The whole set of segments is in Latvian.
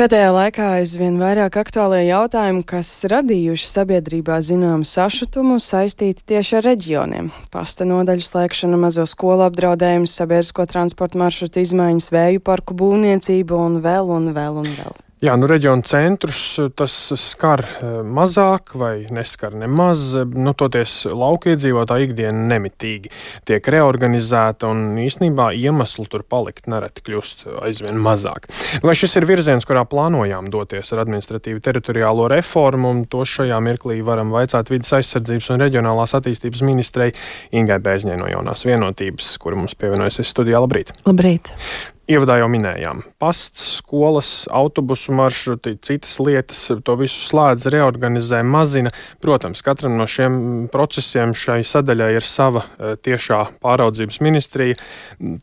Pēdējā laikā aizvien vairāk aktuālie jautājumi, kas radījuši sabiedrībā zināmu sašutumu, saistīti tieši ar reģioniem. Pasta nodaļu slēgšana, mazo skolu apdraudējums, sabiedrisko transportu maršrutu izmaiņas, vēju parku būvniecība un vēl un vēl un vēl. Jā, nu reģionu centrus eh, tas skar eh, mazāk vai neskar nemaz. Nu, toties lauka iedzīvotāja ikdiena nemitīgi tiek reorganizēta un īstenībā iemeslu tur palikt nereti kļūst aizvien mazāk. Vai šis ir virziens, kurā plānojām doties ar administratīvu teritoriālo reformu, un to šajā mirklī varam vaicāt vidas aizsardzības un reģionālās attīstības ministrei Ingai Bēzņai no jaunās vienotības, kura mums pievienojas studijā. Labrīt! Labrīt! Ievadā jau minējām, pasts, skolas, autobusu maršruti, citas lietas, to visu slēdz, reorganizē, mazina. Protams, katram no šiem procesiem šai sadaļai ir sava e, tiešā pāraudzības ministrija,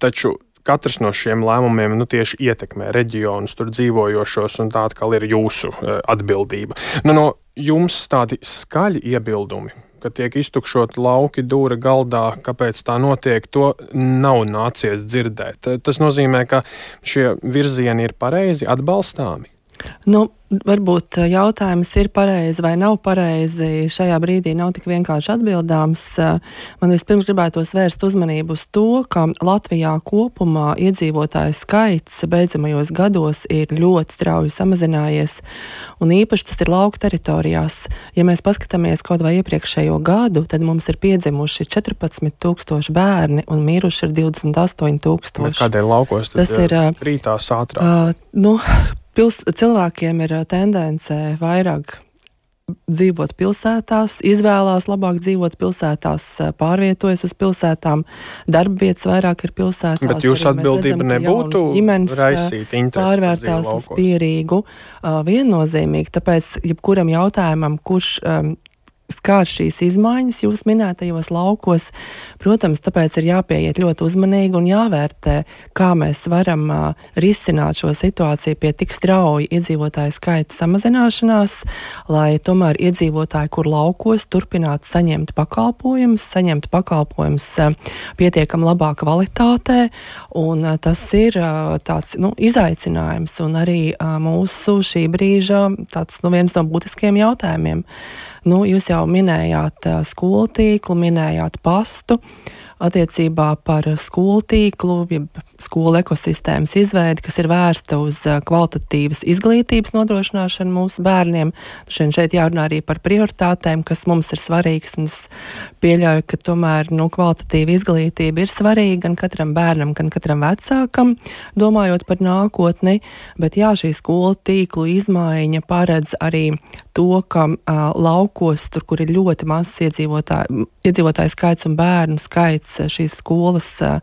taču katrs no šiem lēmumiem nu, tieši ietekmē reģionus, tur dzīvojošos, un tā atkal ir jūsu e, atbildība. Nu, no jums tādi skaļi iebildumi ka tiek iztukšot lauki dūra galdā, kāpēc tā notiek, to nav nācies dzirdēt. Tas nozīmē, ka šie virzieni ir pareizi atbalstāmi. Nu, varbūt eh, jautājums ir pareizi vai nav pareizi. Šajā brīdī nav tik vienkārši atbildāms. Eh, man vispirms gribētos vērst uzmanību uz to, ka Latvijā kopumā iedzīvotāju skaits beidzamajos gados ir ļoti strauji samazinājies, un īpaši tas ir lauka teritorijās. Ja mēs paskatāmies kaut vai iepriekšējo gadu, tad mums ir piedzimuši 14,000 bērni un miruši ir 28,000. Kādēļ laukos tas ir? Rītās ātrāk. Uh, nu, pils, cilvēkiem ir tendence vairāk dzīvot pilsētās, izvēlās labāk dzīvot pilsētās, pārvietojas uz pilsētām, darba vietas vairāk ir pilsētās. Bet jūsu atbildība redzam, nebūtu ģimenes raisīt pārvērtās uz pierīgu viennozīmīgi, tāpēc jebkuram jautājumam, kurš um, skār šīs izmaiņas jūs minētajos laukos. Protams, tāpēc ir jāpieiet ļoti uzmanīgi un jāvērtē, kā mēs varam uh, risināt šo situāciju pie tik strauji iedzīvotāju skaita samazināšanās, lai tomēr iedzīvotāji, kur laukos, turpinātu saņemt pakalpojumus, saņemt pakalpojumus uh, pietiekam labā kvalitātē, un uh, tas ir tāds nu, izaicinājums un arī mūsu šī brīža tāds, nu, viens no būtiskiem jautājumiem. Nu, jūs jau minējāt skolu tīklu, minējāt pastu. Attiecībā par skolu tīklu, skolu ekosistēmas izveidi, kas ir vērsta uz kvalitatīvas izglītības nodrošināšanu mūsu bērniem. Šeit, šeit jārunā arī par prioritātēm, kas mums ir svarīgas. Es pieļauju, ka tomēr nu, kvalitatīva izglītība ir svarīga gan katram bērnam, gan katram vecākam, domājot par nākotni. Bet jā, šī skolu tīklu izmaiņa paredz arī to, ka uh, laukos, tur, kur ir ļoti mazs iedzīvotāju, skaits un bērnu skaits, šīs skolas uh,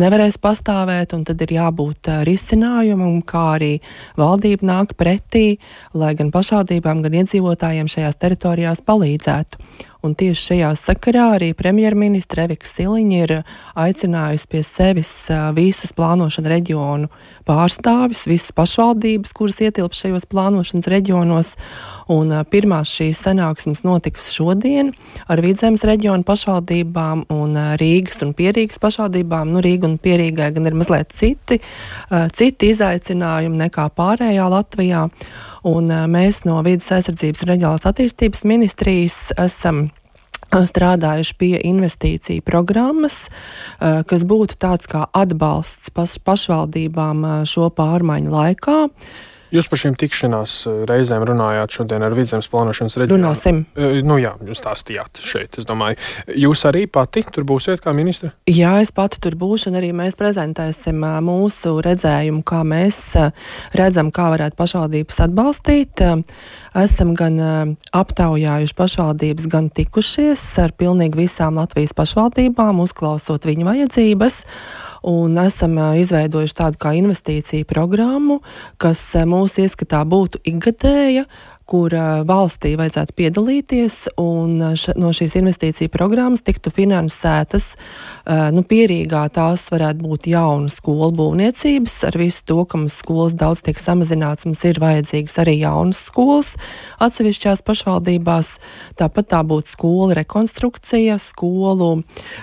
nevarēs pastāvēt, un tad ir jābūt uh, risinājumam, kā arī valdība nāk pretī, lai gan pašvaldībām, gan iedzīvotājiem šajās teritorijās palīdzētu. Un tieši šajā sakarā arī premjerministra Evika Siliņa ir aicinājusi pie sevis visus plānošanas reģionu pārstāvis, visas pašvaldības, kuras ietilpst šajos plānošanas reģionos. Un pirmās šīs sanāksmes notiks šodien ar Vidzemes reģionu pašvaldībām un Rīgas un Pierīgas pašvaldībām. Nu, Rīga un Pierīgai gan ir mazliet citi, citi izaicinājumi nekā pārējā Latvijā. Un mēs no Vides aizsardzības un reģionālās attīstības ministrijas esam strādājuši pie investīciju programmas, kas būtu tāds kā atbalsts pašvaldībām šo pārmaiņu laikā. Jūs par šīm tikšanās eh, reizēm runājāt šodien ar Vidzemes plānošanas reģionu. Runāsim. Eh, nu jā, jūs stāstījāt šeit, es domāju. Jūs arī pati tur būsiet kā ministra? Jā, es pati tur būšu, un arī mēs prezentēsim eh, mūsu redzējumu, kā mēs redzam, kā varētu pašvaldības atbalstīt. Esam gan aptaujājuši pašvaldības, gan tikušies ar pilnīgi visām Latvijas pašvaldībām, uzklausot viņu vajadzības un esam izveidojuši tādu kā investīciju programmu, kas mūsu ieskatā būtu ikgadēja, kur valstī vajadzētu piedalīties, un š, no šīs investīcija programmas tiktu finansētas nu, pierīgā tās varētu būt jaunas skolu būvniecības. Ar visu to, ka mums skolas daudz tiek samazināts, mums ir vajadzīgas arī jaunas skolas atsevišķās pašvaldībās. Tāpat tā būtu skola rekonstrukcija, skolu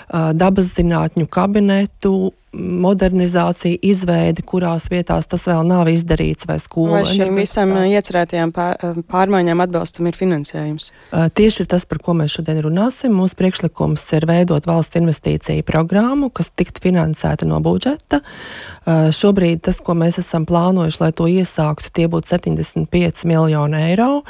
dabas zinātņu kabinetu modernizācija, izveide, kurās vietās tas vēl nav izdarīts, vai skola. Vai šīm visam iecerētajām pārmaiņām atbalstam ir finansējums? Tieši tas, par ko mēs šodien runāsim, mūsu priekšlikums ir veidot valsts investīciju programmu, kas tiktu finansēta no budžeta. Šobrīd tas, ko mēs esam plānojuši, lai to iesāktu, tie būtu 75 miljoni eiro,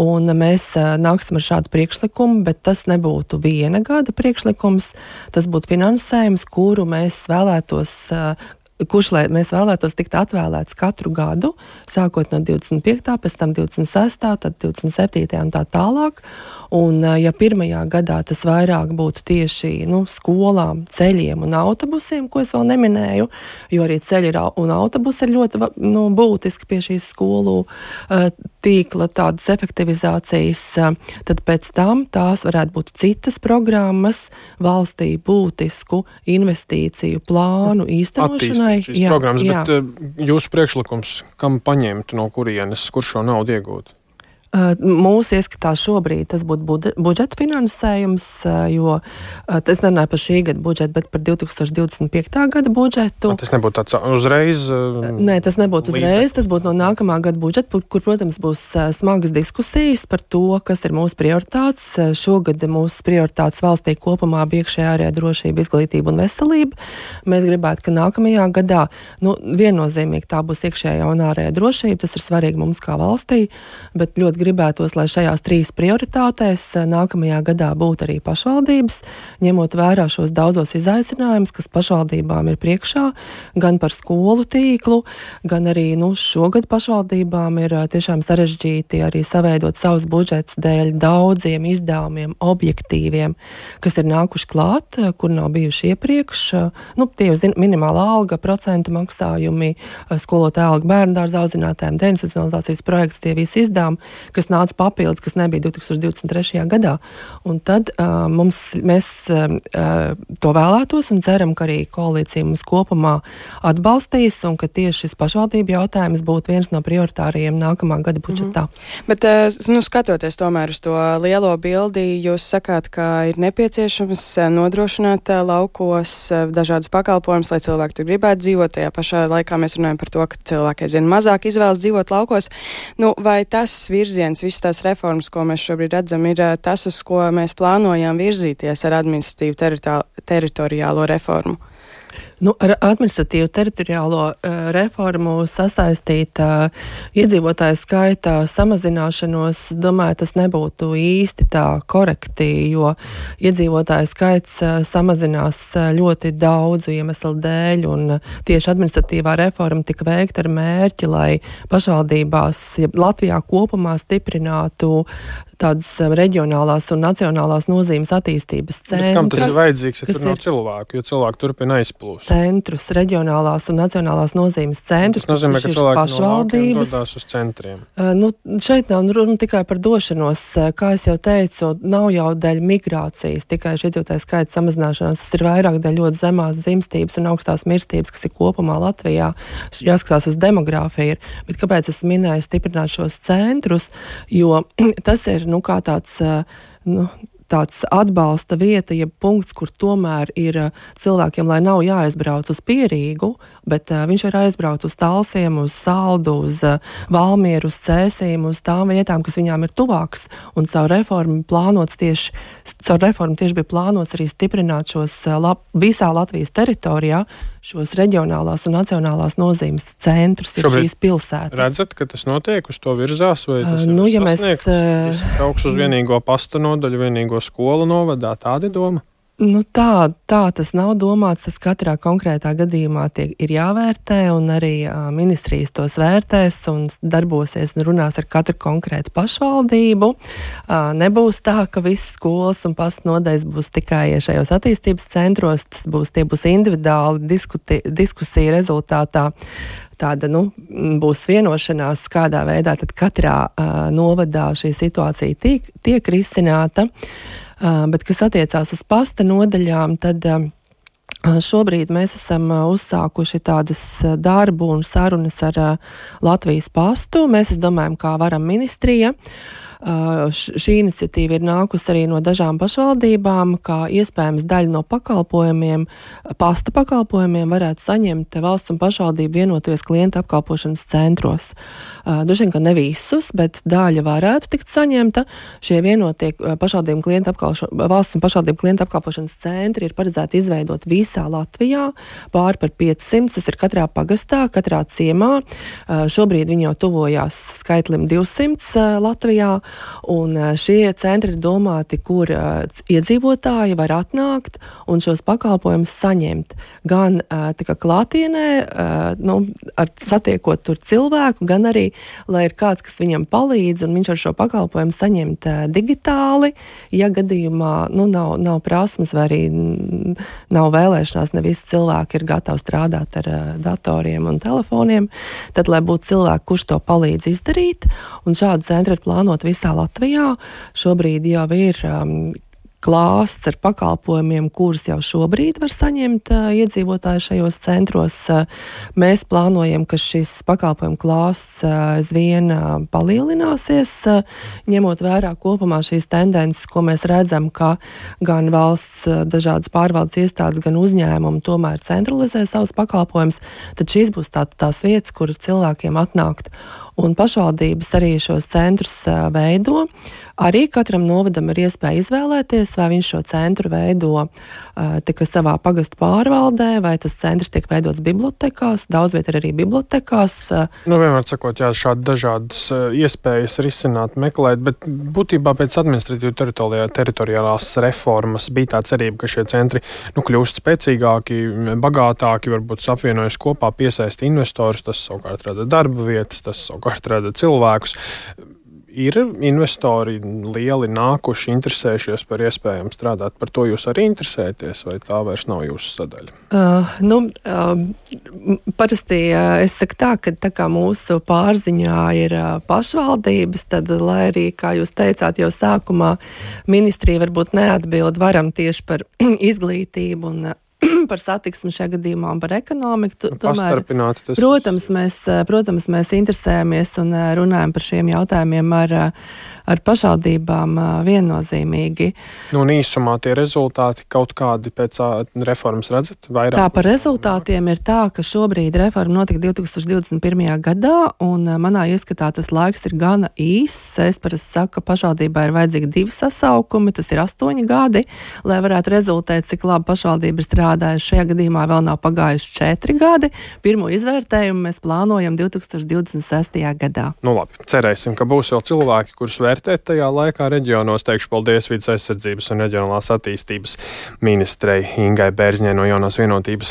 un mēs nāksim ar šādu priekšlikumu, bet tas nebūtu viena gada priekšlikums, tas būtu finansējums, kuru mēs vēlētos vēlētos kurš mēs vēlētos tikt atvēlēts katru gadu, sākot no 25. pēc tam 26. tad 27. un tā tālāk. Un, ja pirmajā gadā tas vairāk būtu tieši nu, skolām, ceļiem un autobusiem, ko es vēl neminēju, jo arī ceļi un autobusi ir ļoti nu, būtiski pie šīs skolu uh, tīkla tādas efektivizācijas, uh, tad pēc tam tās varētu būt citas programmas valstī būtisku investīciju plānu īstenošanai. Jā, programmas, jā. bet uh, jūsu priekšlikums, kam paņemt no kurienes, kur šo naudu iegūt? Mūsu ieskatā šobrīd tas būtu budžeta finansējums, jo es nerunāju par šī gada budžetu, bet par 2025. gada budžetu. Tas nebūtu tāds uzreiz? Nē, tas nebūtu uzreiz. Tas būtu no nākamā gada budžeta, kur, kur, protams, būs smagas diskusijas par to, kas ir mūsu prioritātes. Šogad mūsu prioritātes valstī kopumā bija iekšējā ārējā drošība, izglītība un veselība. Mēs gribētu, ka nākamajā gadā nu, viennozīmīgi tā būs iekšējā un ārējā drošība. Tas ir svarīgi mums kā valstī, bet ļoti gribētos, lai šajās trīs prioritātēs eh, nākamajā gadā būtu arī pašvaldības, ņemot vērā šos daudzos izaicinājumus, kas pašvaldībām ir priekšā, gan par skolu tīklu, gan arī nu, šogad pašvaldībām ir eh, tiešām sarežģīti arī saveidot savus budžets dēļ daudziem izdevumiem, objektīviem, kas ir nākuši klāt, eh, kur nav bijuši iepriekš. Nu, tie ir minimāla alga, procentu maksājumi, skolotāja alga bērnu dārza audzinātājiem, deinstitucionalizācijas projekts, tie visi izdevumi, kas nāca papildus, kas nebija 2023. gadā. Un tad uh, mums, mēs uh, to vēlētos un ceram, ka arī koalīcija mums kopumā atbalstīs un ka tieši šis pašvaldību jautājums būtu viens no prioritāriem nākamā gada budžetā. Mm -hmm. Bet, uh, nu, skatoties tomēr uz to lielo bildi, jūs sakāt, ka ir nepieciešams nodrošināt laukos dažādus pakalpojumus, lai cilvēki tur gribētu dzīvot. Tajā pašā laikā mēs runājam par to, ka cilvēki aizvien mazāk izvēlas dzīvot laukos. Nu, vai tas virziens virziens, visas tās reformas, ko mēs šobrīd redzam, ir eh, tas, uz ko mēs plānojam virzīties ar administratīvu teritoriālo reformu. Nu, ar administratīvu teritoriālo uh, reformu sasaistīt uh, iedzīvotāju skaita samazināšanos, domāju, tas nebūtu īsti tā korekti, jo iedzīvotāju skaits uh, samazinās ļoti daudzu iemeslu dēļ, un tieši administratīvā reforma tika veikta ar mērķi, lai pašvaldībās, ja Latvijā kopumā stiprinātu tādas um, reģionālās un nacionālās nozīmes attīstības centrus. Kam tas ir vajadzīgs, ja tur nav cilvēku, jo cilvēki turpina aizplūst? Centrus, reģionālās un nacionālās nozīmes centrus. Tas nozīmē, ka cilvēki pašvaldības no dodas uz centriem. Uh, nu, šeit nav runa tikai par došanos, uh, kā jau teicu, nav jau dēļ migrācijas, tikai šī iedzīvotāju skaita samazināšanās. Tas ir vairāk dēļ ļoti zemās dzimstības un augstās mirstības, kas ir kopumā Latvijā. Jāskatās uz demogrāfiju. Bet kāpēc es minēju stiprināt šos centrus? Jo tas ir nu, kā tāds. Nu, tāds atbalsta vieta, jeb punkts, kur tomēr ir cilvēkiem, lai nav jāaizbrauc uz pierīgu, bet uh, viņš var aizbraukt uz talsiem, uz saldu, uz uh, valmieru, uz cēsīm, uz tām vietām, kas viņām ir tuvākas. Un caur reformu plānots tieši, caur reformu tieši bija plānots arī stiprināt šos uh, lab, visā Latvijas teritorijā šos reģionālās un nacionālās nozīmes centrus, ir šīs pilsētas. Redzat, ka tas notiek, uz to virzās, vai tas uh, nu, ja sasniegts? mēs uh, brauks uz vienīgo pasta nodaļu, vienīgo skolu novadā, tāda doma? Nu, tā, tā tas nav domāts. Tas katrā konkrētā gadījumā tiek, ir jāvērtē, un arī uh, ministrijas tos vērtēs un darbosies un runās ar katru konkrētu pašvaldību. Uh, nebūs tā, ka visas skolas un pastu nodaļas būs tikai šajos attīstības centros. Tas būs, būs individuāli diskuti, diskusija rezultātā. Tāda nu, būs vienošanās, kādā veidā katrā uh, novadā šī situācija tiek, tiek risināta. Uh, Bet, kas attiecās uz pasta nodaļām, tad šobrīd mēs esam uzsākuši tādas darbu un sarunas ar Latvijas pastu. Mēs domājam, kā varam ministrija. Šī iniciatīva ir nākusi arī no dažām pašvaldībām, kā iespējams daļa no pakalpojumiem, pasta pakalpojumiem varētu saņemt valsts un pašvaldību vienoties klienta apkalpošanas centros. Vien, ka ne visus, bet daļa varētu tikt saņemta. Šie vienotie pašvaldību klienta apkalpošanas, valsts un pašvaldību klienta apkalpošanas centri ir paredzēti izveidot visā Latvijā, pāri par 500, tas ir katrā pagastā, katrā ciemā. Šobrīd viņi jau tuvojās skaitlim 200 Latvijā, un šie centri ir domāti, kur iedzīvotāji var atnākt un šos pakalpojumus saņemt. Gan klātienē, nu, ar satiekot tur cilvēku, gan arī, lai ir kāds, kas viņam palīdz, un viņš ar šo pakalpojumu saņemt digitāli, ja gadījumā nu, nav, nav prasmes vai arī nav vēlēšanās, ne visi cilvēki ir gatavi strādāt ar datoriem un telefoniem, tad, lai būtu cilvēki, kurš to palīdz izdarīt, un šādu centru ir plānot visā Latvijā, šobrīd jau ir um, klāsts ar pakalpojumiem, kurus jau šobrīd var saņemt uh, iedzīvotāji šajos centros. Uh, mēs plānojam, ka šis pakalpojumu klāsts aizvien uh, palielināsies, ņemot vērā kopumā šīs tendences, ko mēs redzam, ka gan valsts dažādas pārvaldes iestādes, gan uzņēmumi tomēr centralizē savus pakalpojumus, tad šīs būs tā, tās vietas, kur cilvēkiem atnākt un pašvaldības arī šos centrus veido. Arī katram novadam ir iespēja izvēlēties, vai viņš šo centru veido tika savā pagastu pārvaldē, vai tas centrs tiek veidots bibliotekās. Daudz viet ir arī bibliotekās. Nu, vienmēr sakot, jā, šādi dažādas iespējas risināt, meklēt, bet būtībā pēc administratīvā teritoriālās reformas bija tā cerība, ka šie centri nu, kļūst spēcīgāki, bagātāki, varbūt apvienojas kopā, piesaist investorus, tas savukārt rada darba vietas, tas savukārt rada cilvēkus. Ir investori lieli nākuši, interesējušies par iespējām strādāt. Par to jūs arī interesēties, vai tā vairs nav jūsu sadaļa? Uh, nu, uh, parasti uh, es saku tā, ka tā kā mūsu pārziņā ir uh, pašvaldības, tad, lai arī, kā jūs teicāt, jau sākumā ministrija varbūt neatbild varam tieši par izglītību un uh, par satiksmi šajā gadījumā un par ekonomiku. Tomēr, protams, mēs, protams, mēs interesējamies un eh, runājam par šiem jautājumiem ar, eh, ar pašvaldībām eh, viennozīmīgi. Nu, un īsumā tie rezultāti kaut kādi pēc reformas redzat? Vairāk? Tā par rezultātiem ir tā, ka šobrīd reforma notika 2021. gadā, un manā ieskatā tas laiks ir gana īss. Es parasti saku, ka pašvaldībai ir vajadzīgi divi sasaukumi, tas ir astoņi gadi, lai varētu rezultēt, cik labi pašvaldība ir strādājusi. Šajā gadījumā vēl nav pagājuši četri gadi. Pirmo izvērtējumu mēs plānojam 2026. gadā. Nu, labi, cerēsim, ka būs vēl cilvēki, kurus vērtēt tajā laikā reģionos. Teikšu paldies vidas aizsardzības un reģionālās attīstības ministrei Ingai Bērzņai no jaunās vienotības